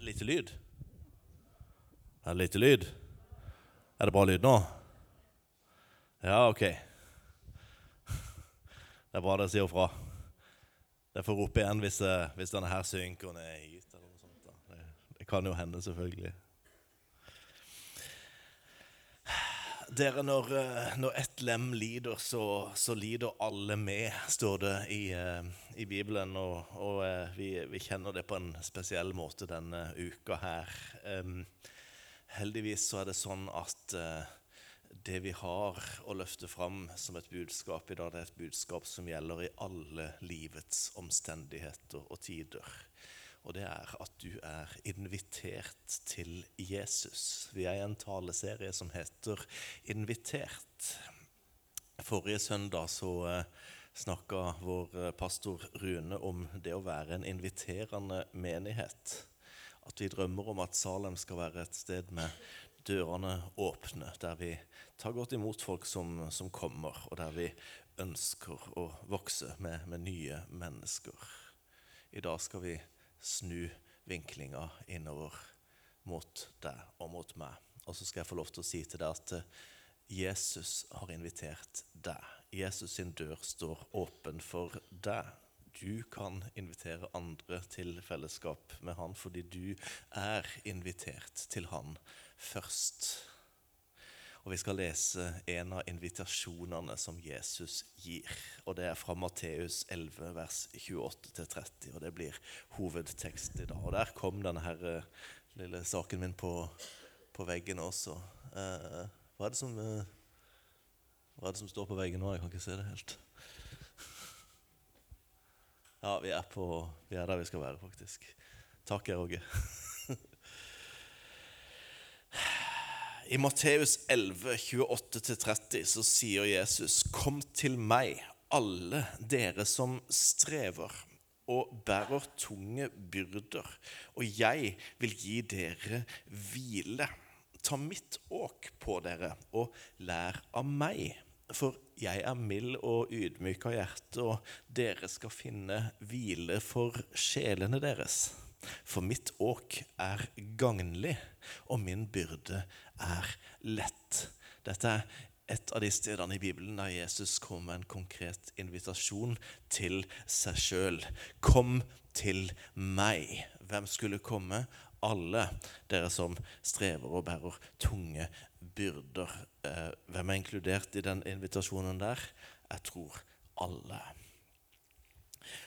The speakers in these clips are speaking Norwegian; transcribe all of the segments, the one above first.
lite lyd? Er det lite lyd? Er det bra lyd nå? Ja, ok. Det er bra dere sier fra. Jeg får rope igjen hvis, eh, hvis denne her synker ned i. Det, det kan jo hende, selvfølgelig. Dere, når, eh, når ett lem lider, så, så lider alle med, står det i, eh, i Bibelen. Og, og eh, vi, vi kjenner det på en spesiell måte denne uka her. Heldigvis så er det sånn at det vi har å løfte fram som et budskap i dag, det er et budskap som gjelder i alle livets omstendigheter og tider. Og det er at du er invitert til Jesus. Vi er i en taleserie som heter 'Invitert'. Forrige søndag så eh, snakka vår eh, pastor Rune om det å være en inviterende menighet. At vi drømmer om at Salem skal være et sted med dørene åpne, der vi tar godt imot folk som, som kommer, og der vi ønsker å vokse med, med nye mennesker. I dag skal vi snu vinklinga innover mot deg og mot meg. Og så skal jeg få lov til å si til deg at eh, Jesus har invitert deg. Jesus sin dør står åpen for deg. Du kan invitere andre til fellesskap med han fordi du er invitert til han først. Og Vi skal lese en av invitasjonene som Jesus gir. og Det er fra Matteus 11, vers 28-30. og Det blir hovedtekst i dag. Og Der kom denne her, eh, lille saken min på, på veggen også. Eh, hva, er det som, eh, hva er det som står på veggen nå? Jeg kan ikke se det helt. Ja, vi er, på, vi er der vi skal være, faktisk. Takk, Roger. I Matteus 11, 28-30 så sier Jesus, Kom til meg, alle dere som strever og bærer tunge byrder, og jeg vil gi dere hvile. Ta mitt åk på dere, og lær av meg. For jeg er mild og ydmyk av hjerte, og dere skal finne hvile for sjelene deres. For mitt åk er gagnlig, og min byrde er lett. Dette er et av de stedene i Bibelen der Jesus kom med en konkret invitasjon til seg sjøl. Kom til meg. Hvem skulle komme? Alle dere som strever og bærer tunge byrder. Eh, hvem er inkludert i den invitasjonen der? Jeg tror alle.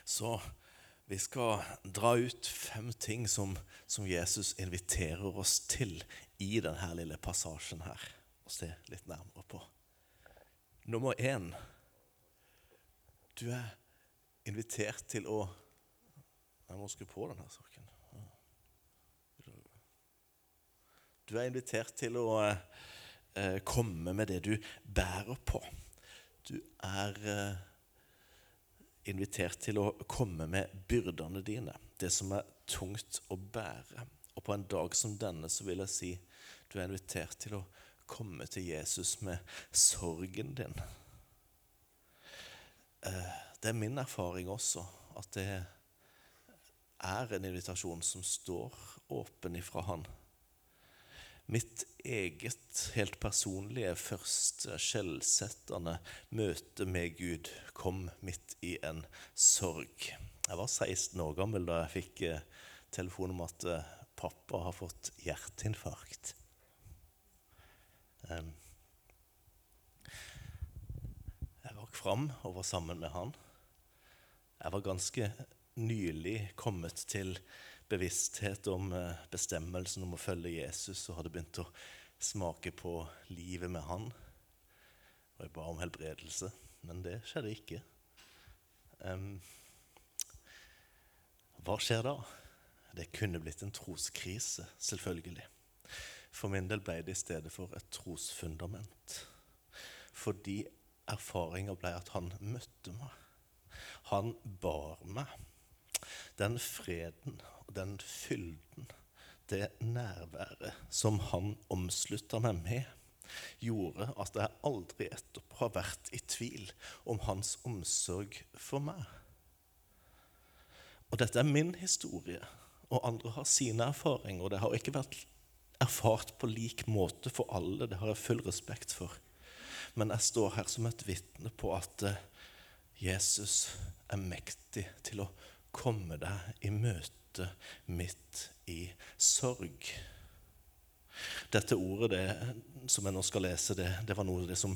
Så vi skal dra ut fem ting som, som Jesus inviterer oss til i denne lille passasjen her. Og se litt nærmere på. Nummer én Du er invitert til å Jeg må skru på denne saken. Du er invitert til å eh, komme med det du bærer på. Du er eh, invitert til å komme med byrdene dine, det som er tungt å bære. Og på en dag som denne så vil jeg si du er invitert til å komme til Jesus med sorgen din. Eh, det er min erfaring også at det er en invitasjon som står åpen ifra Han. Mitt eget, helt personlige, første skjellsettende møte med Gud kom midt i en sorg. Jeg var 16 år gammel da jeg fikk eh, telefon om at eh, pappa har fått hjerteinfarkt. Jeg rakk fram og var sammen med han. Jeg var ganske nylig kommet til bevissthet om eh, bestemmelsen om å følge Jesus og hadde begynt å smake på livet med han. Og jeg ba om helbredelse, men det skjedde ikke. Um, hva skjer da? Det kunne blitt en troskrise, selvfølgelig. For min del ble det i stedet for et trosfundament. Fordi erfaringa ble at han møtte meg. Han bar meg. Den freden den fylden, det nærværet som han omslutta meg med, gjorde at jeg aldri etterpå har vært i tvil om hans omsorg for meg. Og dette er min historie, og andre har sine erfaringer. Og det har ikke vært erfart på lik måte for alle. Det har jeg full respekt for. Men jeg står her som et vitne på at eh, Jesus er mektig til å komme deg i møte midt i sorg. Dette ordet det, som jeg nå skal lese, det, det var noe av det som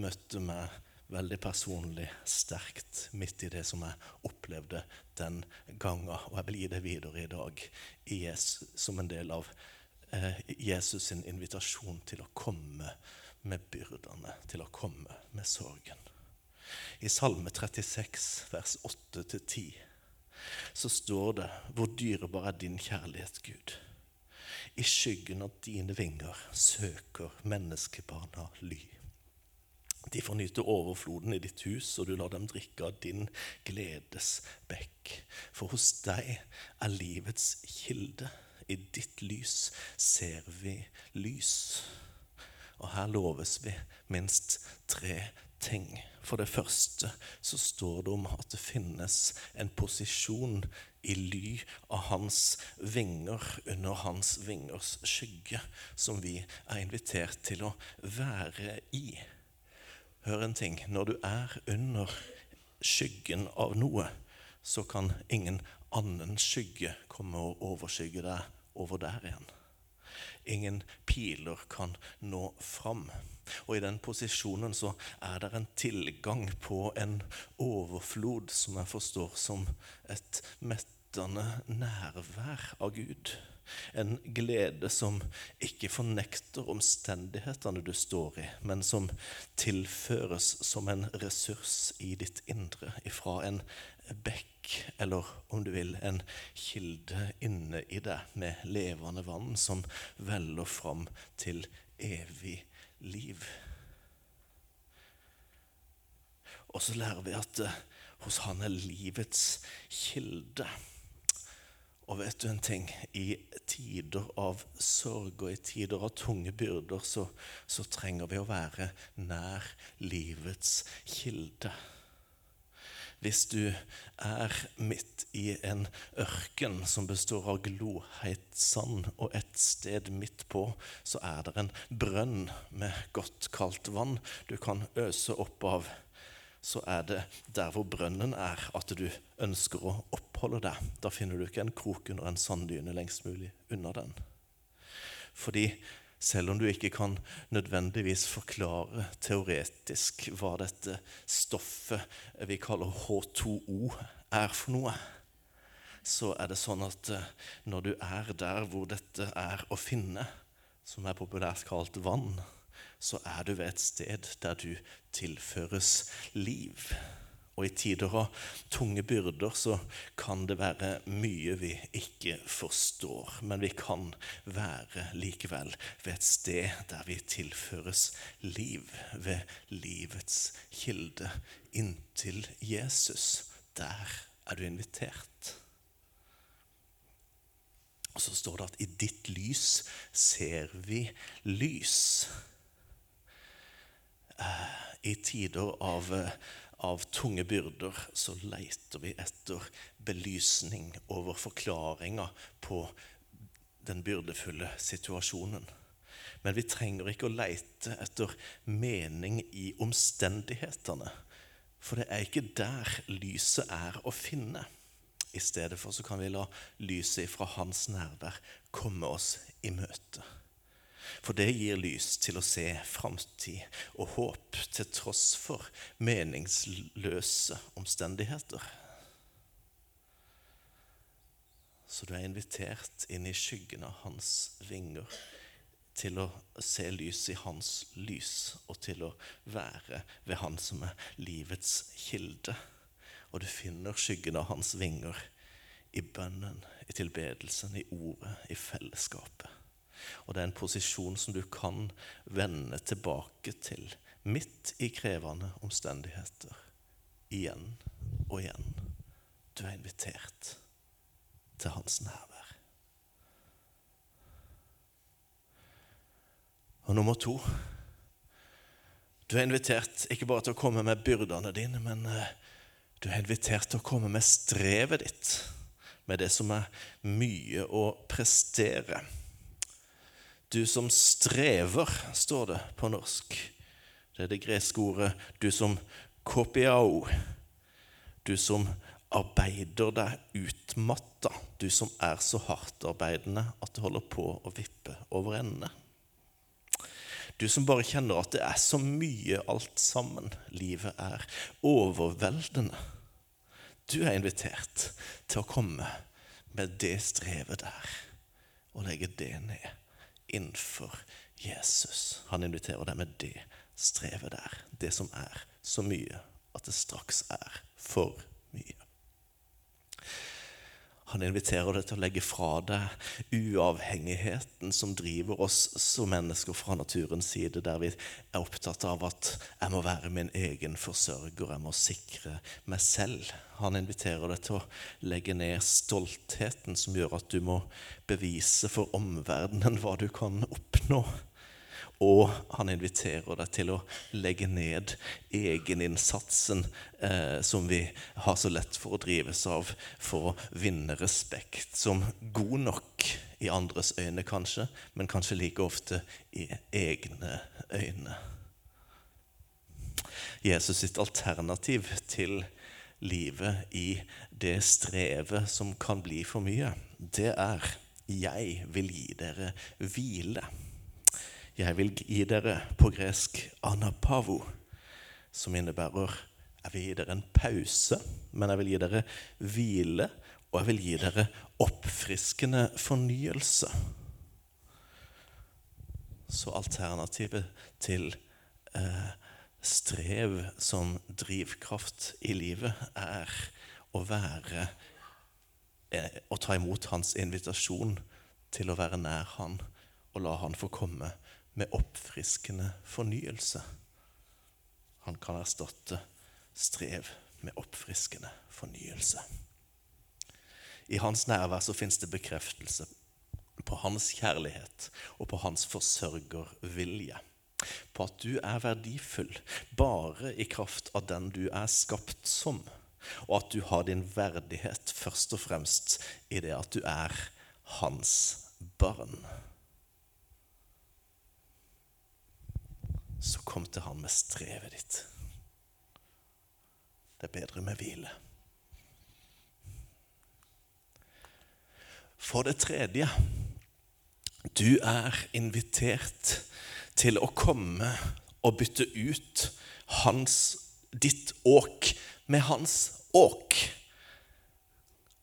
møtte meg veldig personlig sterkt midt i det som jeg opplevde den gangen. Og jeg vil gi det videre i dag Jesus, som en del av eh, Jesus' sin invitasjon til å komme med byrdene, til å komme med sorgen. I Salme 36, vers 8-10, så står det hvor dyrebar er din kjærlighet, Gud. I skyggen av dine vinger søker menneskebarna ly. De får nyte overfloden i ditt hus, og du lar dem drikke av din gledes bekk. For hos deg er livets kilde. I ditt lys ser vi lys. Og her loves vi minst tre ting. For det første så står det om at det finnes en posisjon i ly av hans vinger, under hans vingers skygge, som vi er invitert til å være i. Hør en ting. Når du er under skyggen av noe, så kan ingen annen skygge komme og overskygge deg over der igjen. Ingen piler kan nå fram. Og i den posisjonen så er det en tilgang på en overflod som jeg forstår som et mettende nærvær av Gud. En glede som ikke fornekter omstendighetene du står i, men som tilføres som en ressurs i ditt indre ifra en bekk, eller om du vil, en kilde inne i deg med levende vann som veller fram til evig liv. Og så lærer vi at eh, hos Han er livets kilde. Og vet du en ting? I tider av sorg og i tider av tunge byrder så, så trenger vi å være nær livets kilde. Hvis du er midt i en ørken som består av gloheit sand, og et sted midt på så er det en brønn med godt, kaldt vann du kan øse opp av, så er det der hvor brønnen er, at du ønsker å oppholde deg. Da finner du ikke en krok under en sanddyne lengst mulig unna den. Fordi selv om du ikke kan nødvendigvis forklare teoretisk hva dette stoffet vi kaller H2O, er for noe, så er det sånn at eh, når du er der hvor dette er å finne, som er populært kalt vann, så er du ved et sted der du tilføres liv. Og i tider av tunge byrder så kan det være mye vi ikke forstår, men vi kan være likevel ved et sted der vi tilføres liv, ved livets kilde, inntil Jesus. Der er du invitert. Og så står det at i ditt lys ser vi lys. I tider av, av, tunge byrder så leter vi etter belysning over forklaringer på den byrdefulle situasjonen. Men vi trenger ikke å leite etter mening i omstendighetene. For det er ikke der lyset er å finne. I stedet for så kan vi la lyset fra hans nærvær komme oss i møte. For det gir lys til å se framtid og håp til tross for meningsløse omstendigheter. Så du er invitert inn i skyggen av hans vinger til å se lys i hans lys og til å være ved han som er livets kilde. Og du finner skyggen av hans vinger i bønnen, i tilbedelsen, i ordet, i fellesskapet. Og det er en posisjon som du kan vende tilbake til midt i krevende omstendigheter. Igjen og igjen. Du er invitert til hans nærvær. Og nummer to Du er invitert ikke bare til å komme med byrdene dine, men eh, du er invitert til å komme med strevet ditt. med det som er mye å prestere. Du som strever, står det på norsk. Det er det greske ordet 'du som kopiao'. Du som arbeider deg utmatta, du som er så hardtarbeidende at det holder på å vippe over ende. Du som bare kjenner at det er så mye alt sammen. Livet er overveldende. Du er invitert til å komme med det strevet der og legge det ned innenfor Jesus. Han inviterer deg med det strevet der. Det som er så mye at det straks er for mye. Han inviterer deg til å legge fra deg uavhengigheten som driver oss som mennesker fra naturens side, der vi er opptatt av at jeg må være min egen forsørger, jeg må sikre meg selv. Han inviterer deg til å legge ned stoltheten som gjør at du må bevise for omverdenen hva du kan oppnå. Og han inviterer deg til å legge ned egeninnsatsen eh, som vi har så lett for å drives av for å vinne respekt som god nok i andres øyne, kanskje, men kanskje like ofte i egne øyne. Jesus sitt alternativ til livet i det strevet som kan bli for mye, det er 'Jeg vil gi dere hvile'. Jeg vil gi dere på gresk anapavo, som innebærer jeg vil gi dere en pause, men jeg vil gi dere hvile, og jeg vil gi dere oppfriskende fornyelse. Så alternativet til eh, strev som drivkraft i livet er å være eh, Å ta imot hans invitasjon til å være nær han og la han få komme med oppfriskende fornyelse. Han kan erstatte strev med oppfriskende fornyelse. I hans nærvær så fins det bekreftelse på hans kjærlighet og på hans forsørgervilje. På at du er verdifull bare i kraft av den du er skapt som, og at du har din verdighet først og fremst i det at du er hans barn. Så kom til han med strevet ditt. Det er bedre med hvile. For det tredje du er invitert til å komme og bytte ut hans, ditt åk med hans åk.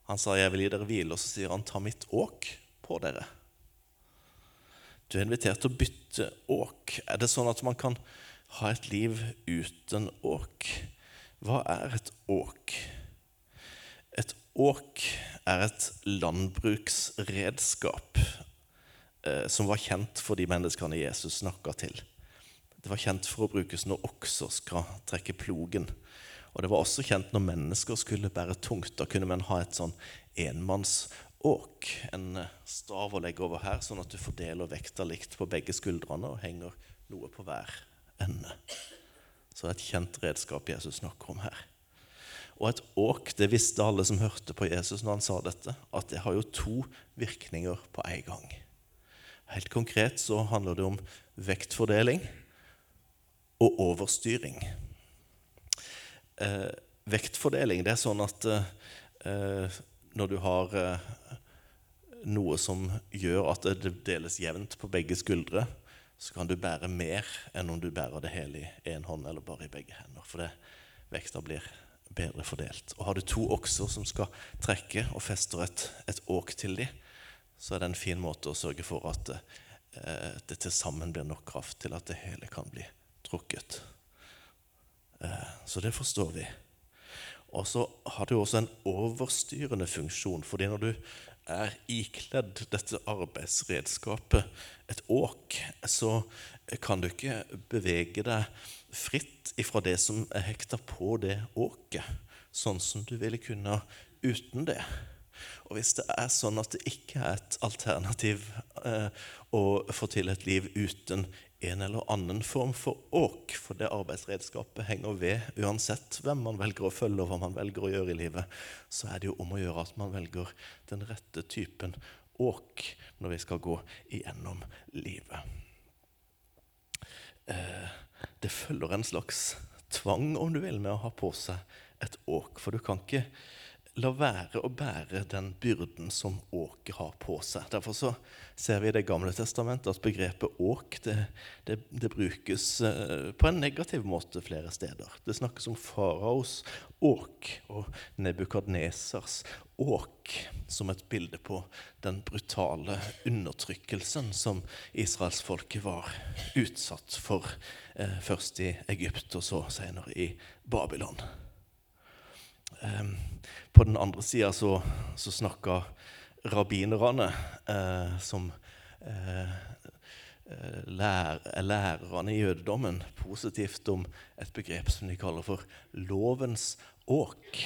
Han sa 'jeg vil gi dere hvile', og så sier han 'ta mitt åk på dere'. Du er invitert til å bytte åk. Er det sånn at man kan ha et liv uten åk? Hva er et åk? Et åk er et landbruksredskap eh, som var kjent for de menneskene Jesus snakka til. Det var kjent for å brukes når okser skal trekke plogen. Og det var også kjent når mennesker skulle bære tungt. Da kunne man ha et sånn enmanns åk, en eh, stav å legge over her, sånn at du fordeler vekta likt på begge skuldrene og henger noe på hver ende. Så det er et kjent redskap Jesus snakker om her. Og et åk, det visste alle som hørte på Jesus når han sa dette, at det har jo to virkninger på en gang. Helt konkret så handler det om vektfordeling og overstyring. Eh, vektfordeling det er sånn at eh, når du har eh, noe som gjør at det deles jevnt på begge skuldre, så kan du bære mer enn om du bærer det hele i én hånd eller bare i begge hender. For det, vekta blir bedre fordelt. Og har du to okser som skal trekke og fester et, et åk til dem, så er det en fin måte å sørge for at eh, det til sammen blir nok kraft til at det hele kan bli trukket. Eh, så det forstår vi. Og så har det jo også en overstyrende funksjon. fordi når du er ikledd dette arbeidsredskapet, et åk, så kan du ikke bevege deg fritt ifra det som er hekta på det åket, sånn som du ville kunne uten det. Og hvis det er sånn at det ikke er et alternativ eh, å få til et liv uten en eller annen form for åk, for det arbeidsredskapet henger ved uansett hvem man velger å følge og hva man velger å gjøre i livet, så er det jo om å gjøre at man velger den rette typen åk når vi skal gå igjennom livet. Eh, det følger en slags tvang, om du vil, med å ha på seg et åk, for du kan ikke la være å bære den byrden som åket har på seg. Derfor så ser vi i Det gamle testamentet at begrepet åk det, det, det brukes eh, på en negativ måte flere steder. Det snakkes om faraos åk og Nebukadnesers åk som et bilde på den brutale undertrykkelsen som israelsfolket var utsatt for, eh, først i Egypt og så senere i Babylon. Um, på den andre sida så, så snakka rabbinerne, eh, som eh, eh lær, lærerne i jødedommen, positivt om et begrep som de kaller for lovens åk.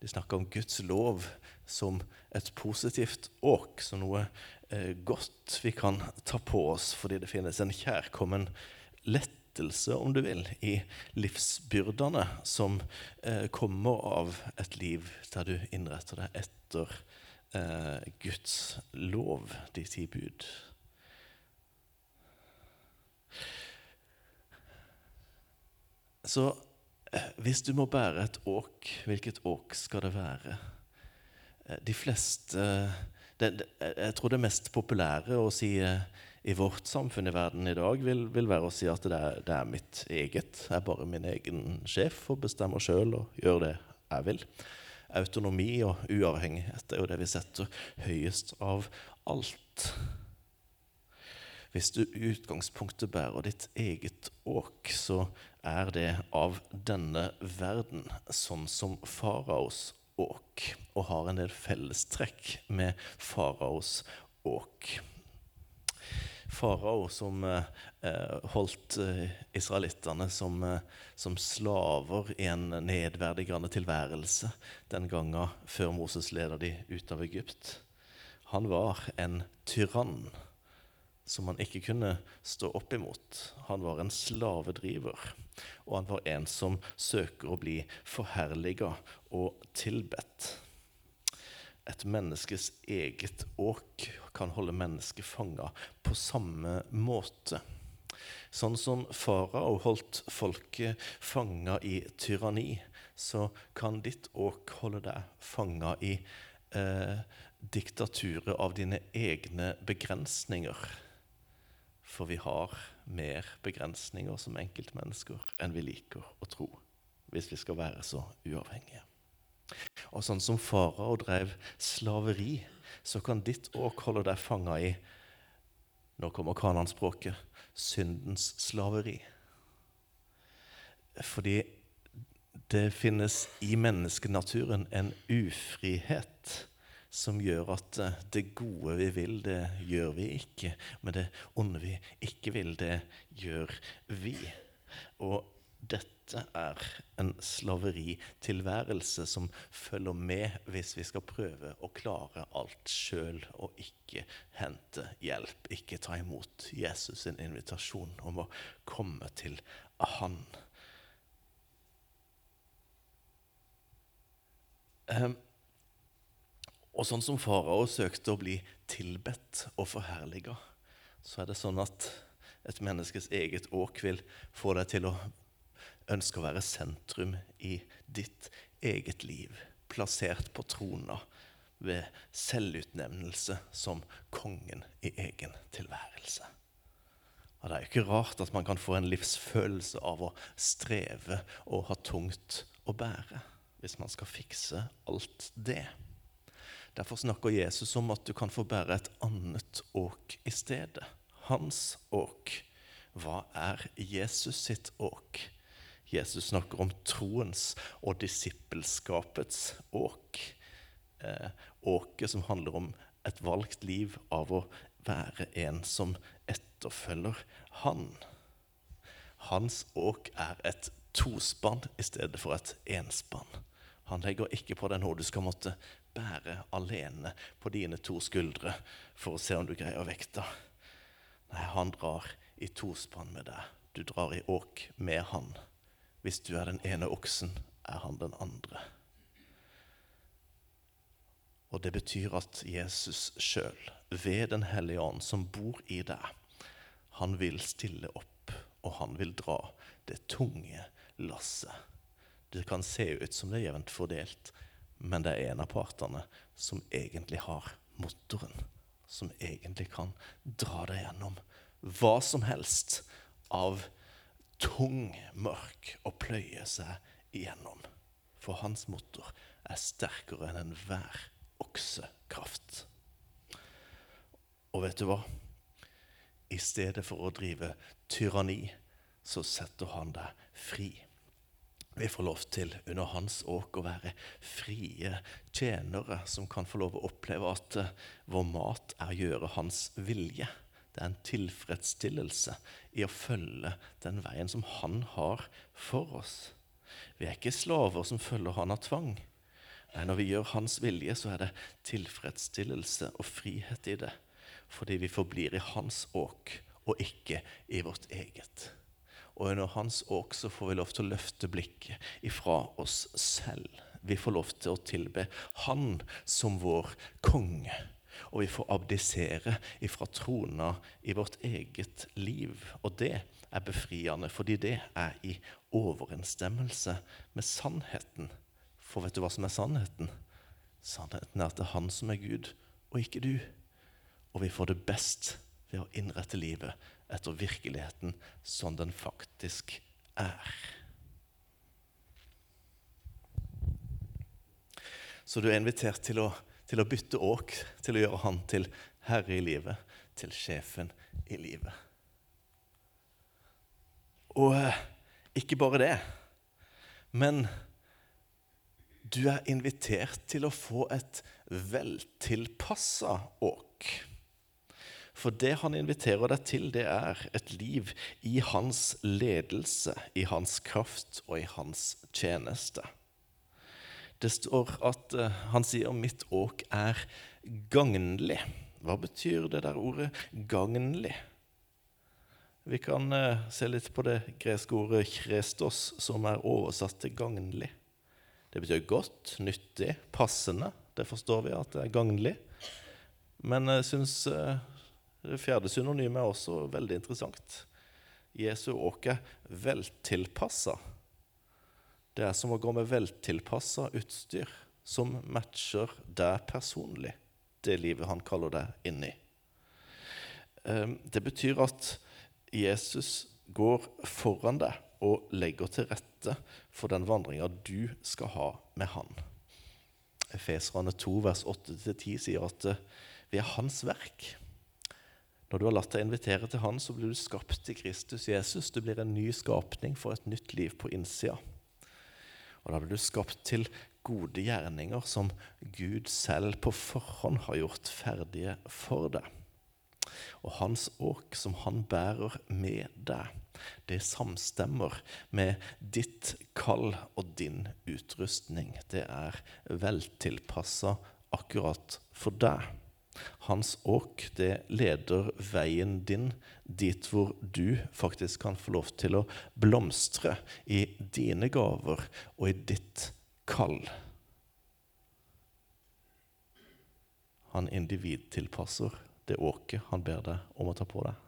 De snakker om Guds lov som et positivt åk, som noe eh, godt vi kan ta på oss fordi det finnes en kjærkommen lett lettelse, om du vil, i livsbyrdene som eh, kommer av et liv der du innretter deg etter eh, Guds lov, de ti bud. Så eh, hvis du må bære et åk, hvilket åk skal det være? Eh, de fleste det, det, Jeg tror det mest populære å si eh, i vårt samfunn i verden i dag, vil, vil være å si at det er, det er, mitt eget. Jeg er bare min egen sjef og bestemmer sjøl og gjør det jeg vil. Autonomi og uavhengighet er jo det vi setter høyest av alt. Hvis du i utgangspunktet bærer ditt eget åk, så er det av denne verden, sånn som faraos åk, og har en del fellestrekk med faraos åk farao som eh, eh, holdt eh, israelittene som, som, slaver i en nedverdigende tilværelse den gangen før Moses leder de ut av Egypt. Han var en tyrann som han ikke kunne stå opp imot. Han var en slavedriver, og han var en som søker å bli forherliga og tilbedt. Et menneskes eget åk kan holde mennesket fanga på samme måte. Sånn som farao holdt folket fanga i tyranni, så kan ditt åk holde deg fanga i eh, diktaturet av dine egne begrensninger. For vi har mer begrensninger som enkeltmennesker enn vi liker å tro, hvis vi skal være så uavhengige. Og sånn som farao drev slaveri, så kan ditt åk holde deg fanga i Nå kommer kananspråket syndens slaveri. Fordi det finnes i menneskenaturen en ufrihet som gjør at eh, det gode vi vil, det gjør vi ikke. Men det onde vi ikke vil, det gjør vi. Og dette er en slaveritilværelse som følger med hvis vi skal prøve å klare alt sjøl og ikke hente hjelp, ikke ta imot Jesus' sin invitasjon om å komme til Han. Um, og sånn som farao søkte å bli tilbedt og forherliga, så er det sånn at et menneskes eget åk vil få deg til å ønsker å være sentrum i ditt eget liv, plassert på trona ved selvutnevnelse som kongen i egen tilværelse. Og Det er jo ikke rart at man kan få en livsfølelse av å streve og ha tungt å bære, hvis man skal fikse alt det. Derfor snakker Jesus om at du kan få bære et annet åk i stedet. Hans åk. Hva er Jesus sitt åk? Jesus snakker om troens og disippelskapets åk. Eh, åket som handler om et valgt liv av å være en som etterfølger Han. Hans åk er et tospann i stedet for et enspann. Han legger ikke på deg noe du skal måtte bære alene på dine to skuldre for å se om du greier vekta. Nei, han drar i tospann med deg. Du drar i åk med han. Hvis du er den ene oksen, er han den andre. Og det betyr at Jesus sjøl, ved Den hellige ånd, som bor i deg, han vil stille opp, og han vil dra det tunge lasset. Det kan se ut som det er jevnt fordelt, men det er en av partene som egentlig har motoren. Som egentlig kan dra deg gjennom hva som helst av tung mørk å pløye seg igjennom. For hans motor er sterkere enn enhver oksekraft. Og vet du hva? I stedet for å drive tyranni, så setter han deg fri. Vi får lov til under hans åk å være frie tjenere som kan få lov å oppleve at uh, vår mat er å gjøre hans vilje. Det er en tilfredsstillelse i å følge den veien som han har for oss. Vi er ikke slaver som følger han av tvang. Nei, når vi gjør Hans vilje, så er det tilfredsstillelse og frihet i det. Fordi vi forblir i Hans åk, og ikke i vårt eget. Og under Hans åk så får vi lov til å løfte blikket ifra oss selv. Vi får lov til å tilbe Han som vår konge. Og vi får abdisere ifra trona i vårt eget liv. Og det er befriende, fordi det er i overensstemmelse med sannheten. For vet du hva som er sannheten? Sannheten er at det er han som er Gud, og ikke du. Og vi får det best ved å innrette livet etter virkeligheten som den faktisk er. Så du er invitert til å, til å bytte åk, til å gjøre han til herre i livet, til sjefen i livet. Og eh, ikke bare det, men du er invitert til å få et veltilpassa åk. For det han inviterer deg til, det er et liv i hans ledelse, i hans kraft og i hans tjeneste. Det står at uh, han sier 'mitt åk er gagnlig'. Hva betyr det der ordet 'gagnlig'? Vi kan uh, se litt på det greske ordet 'krestos', som er oversatt til 'gagnlig'. Det betyr godt, nyttig, passende. Det forstår vi at det er gagnlig. Men jeg syns eh, det fjerde synonymet er også veldig interessant. Jesu åk er veltilpassa. Det er som å gå med veltilpassa utstyr som matcher deg personlig, det livet han kaller deg inni. Eh, det betyr at Jesus går foran deg og legger til rette for den vandringa du skal ha med Han. Efeserane 2, vers 8-10 sier at eh, vi er Hans verk. Når du har latt deg invitere til Han, så blir du skapt i Kristus Jesus. Du blir en ny skapning for et nytt liv på innsida. Og da blir du skapt til gode gjerninger som Gud selv på forhånd har gjort ferdige for deg. Og hans åk som han bærer med deg, det samstemmer med ditt kall og din utrustning. Det er veltilpassa akkurat for deg. Hans åk det leder veien din dit hvor du faktisk kan få lov til å blomstre i dine gaver og i ditt kall. Han individtilpasser det åket han ber deg om å ta på deg.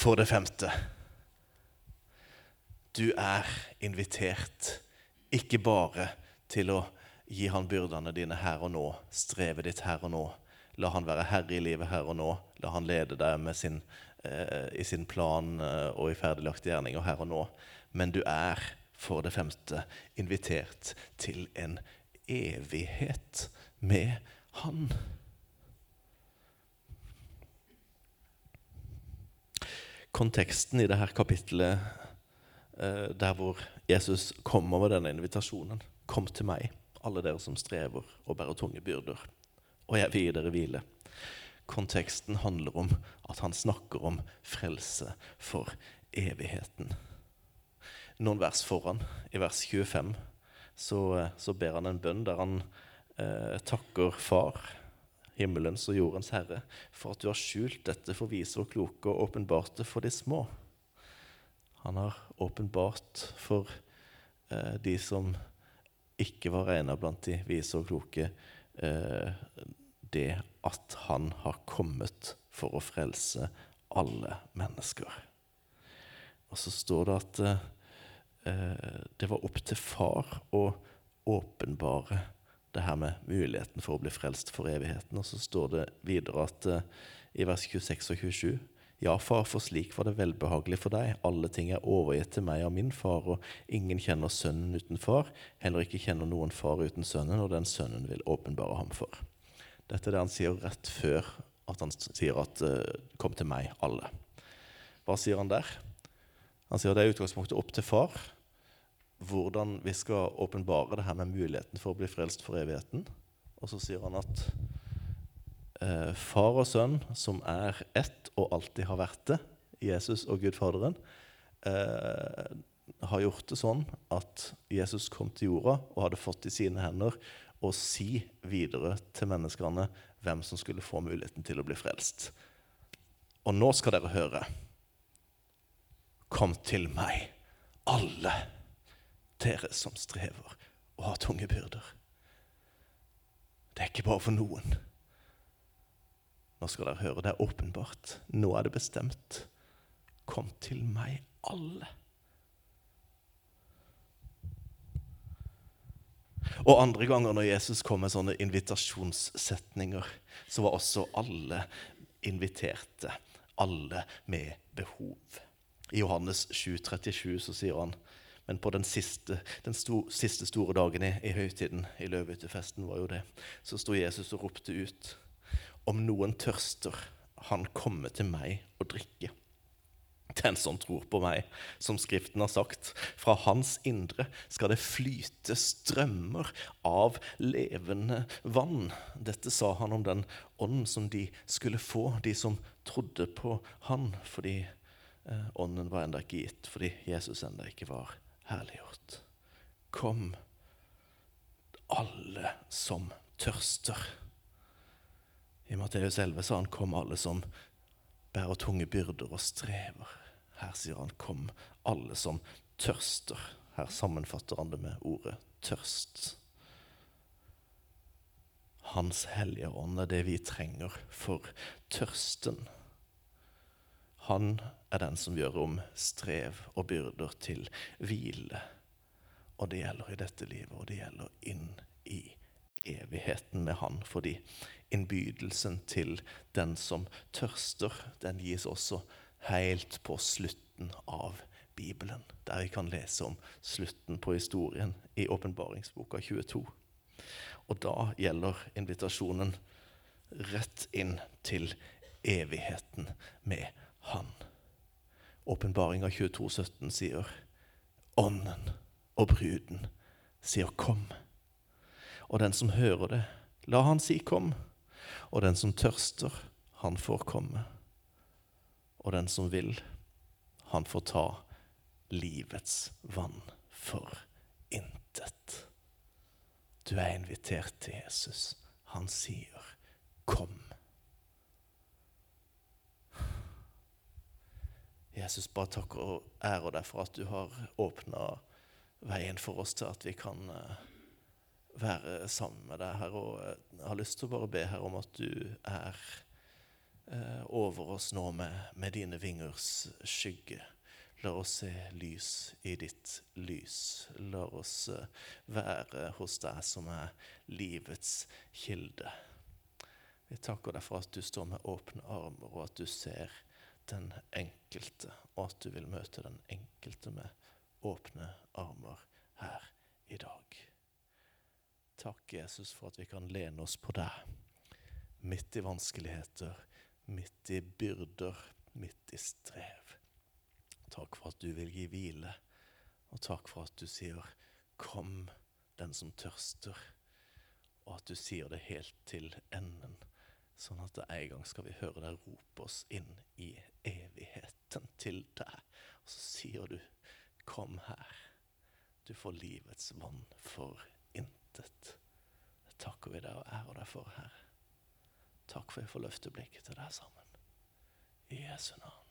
For det femte du er invitert ikke bare til å gi han byrdene dine her og nå, strevet ditt her og nå. La han være herre i livet her og nå. La han lede deg sin, eh, i sin plan eh, og i ferdiglagte gjerninger her og nå. Men du er, for det femte, invitert til en evighet med Han. konteksten i dette kapittelet eh, der hvor Jesus kommer med denne invitasjonen. Kom til meg, alle dere som strever og bærer tunge byrder, og jeg vil gi dere hvile. Konteksten handler om at han snakker om frelse for evigheten. noen vers foran, i vers 25, så, så ber han en bønn der han eh, takker Far, himmelens og jordens Herre, for at du har skjult dette for vise og kloke og åpenbart det for de små. Han har åpenbart for eh, de som ikke var regna blant de vise og kloke, eh, det at han har kommet for å frelse alle mennesker. Og så står det at eh, det var opp til far å åpenbare det her med muligheten for å bli frelst for evigheten. Og så står det videre at eh, i vers 26 og 27 ja, far, for slik var det velbehagelig for deg. Alle ting er overgitt til meg av min far, og ingen kjenner sønnen uten far. Heller ikke kjenner noen far uten sønnen, og den sønnen vil åpenbare ham for. Dette er det han sier rett før at han sier at uh, 'kom til meg, alle'. Hva sier han der? Han sier at det er utgangspunktet opp til far hvordan vi skal åpenbare det her med muligheten for å bli frelst for evigheten. Og så sier han at eh, far og sønn, som er ett og alltid har vært det, Jesus og Gud Faderen, eh, har gjort det sånn at Jesus kom til jorda og hadde fått i sine hender å si videre til menneskene hvem som skulle få muligheten til å bli frelst. Og nå skal dere høre. Kom til meg, alle dere som strever og har tunge byrder. Det er ikke bare for noen. Nå skal dere høre, det er åpenbart. Nå er det bestemt. Kom til meg, alle. Og andre ganger når Jesus kom med sånne invitasjonssetninger, så var også alle inviterte. Alle med behov. I Johannes 7, 37 så sier han men på den siste, den sto, siste store dagen i, i høytiden, i løvehyttefesten, var jo det, så sto Jesus og ropte ut om noen tørster, han komme til meg og drikke. Den som tror på meg, som Skriften har sagt, fra hans indre skal det flyte strømmer av levende vann. Dette sa han om den ånd som de skulle få, de som trodde på han, fordi eh, ånden var enda ikke gitt, fordi Jesus enda ikke var herliggjort. Kom, alle som tørster. I Matteus 11 sa han 'kom, alle som bærer tunge byrder og strever'. Her sier han 'kom, alle som tørster'. Her sammenfatter han det med ordet 'tørst'. Hans hellige ånd er det vi trenger for tørsten. Han er den som gjør om strev og byrder til hvile. Og det gjelder i dette livet, og det gjelder inn i evigheten med Han. Fordi innbydelsen til den som tørster, den gis også helt på slutten av Bibelen, der vi kan lese om slutten på historien i åpenbaringsboka 22. Og da gjelder invitasjonen rett inn til evigheten med Han. Åpenbaringa 17 sier Ånden og bruden sier 'kom'. Og den som hører det, la han si 'kom'. Og den som tørster, han får komme. Og den som vil, han får ta livets vann for intet. Du er invitert til Jesus. Han sier 'kom'. Jesus, bare takk og ære deg for at du har åpna veien for oss til at vi kan eh, være sammen med deg her. Og jeg eh, har lyst til å bare be her om at du er eh, over oss nå med, med dine vingers skygge. La oss se lys i ditt lys. La oss være hos deg som er livets kilde. Vi takker deg for at du står med åpne armer, og at du ser den enkelte, og at du vil møte den enkelte med åpne armer her i dag. Takk, Jesus, for at vi kan lene oss på deg midt i vanskeligheter, midt i byrder, midt i strev. Takk for at du vil gi hvile, og takk for at du sier 'Kom, den som tørster', og at du sier det helt til enden Sånn at en gang skal vi høre deg rope oss inn i evigheten til deg. Og så sier du, Kom her. Du får livets vann for intet. Det takker vi deg og ærer deg for, Herre. Takk for at vi får løfte blikket til deg sammen. I Jesu navn.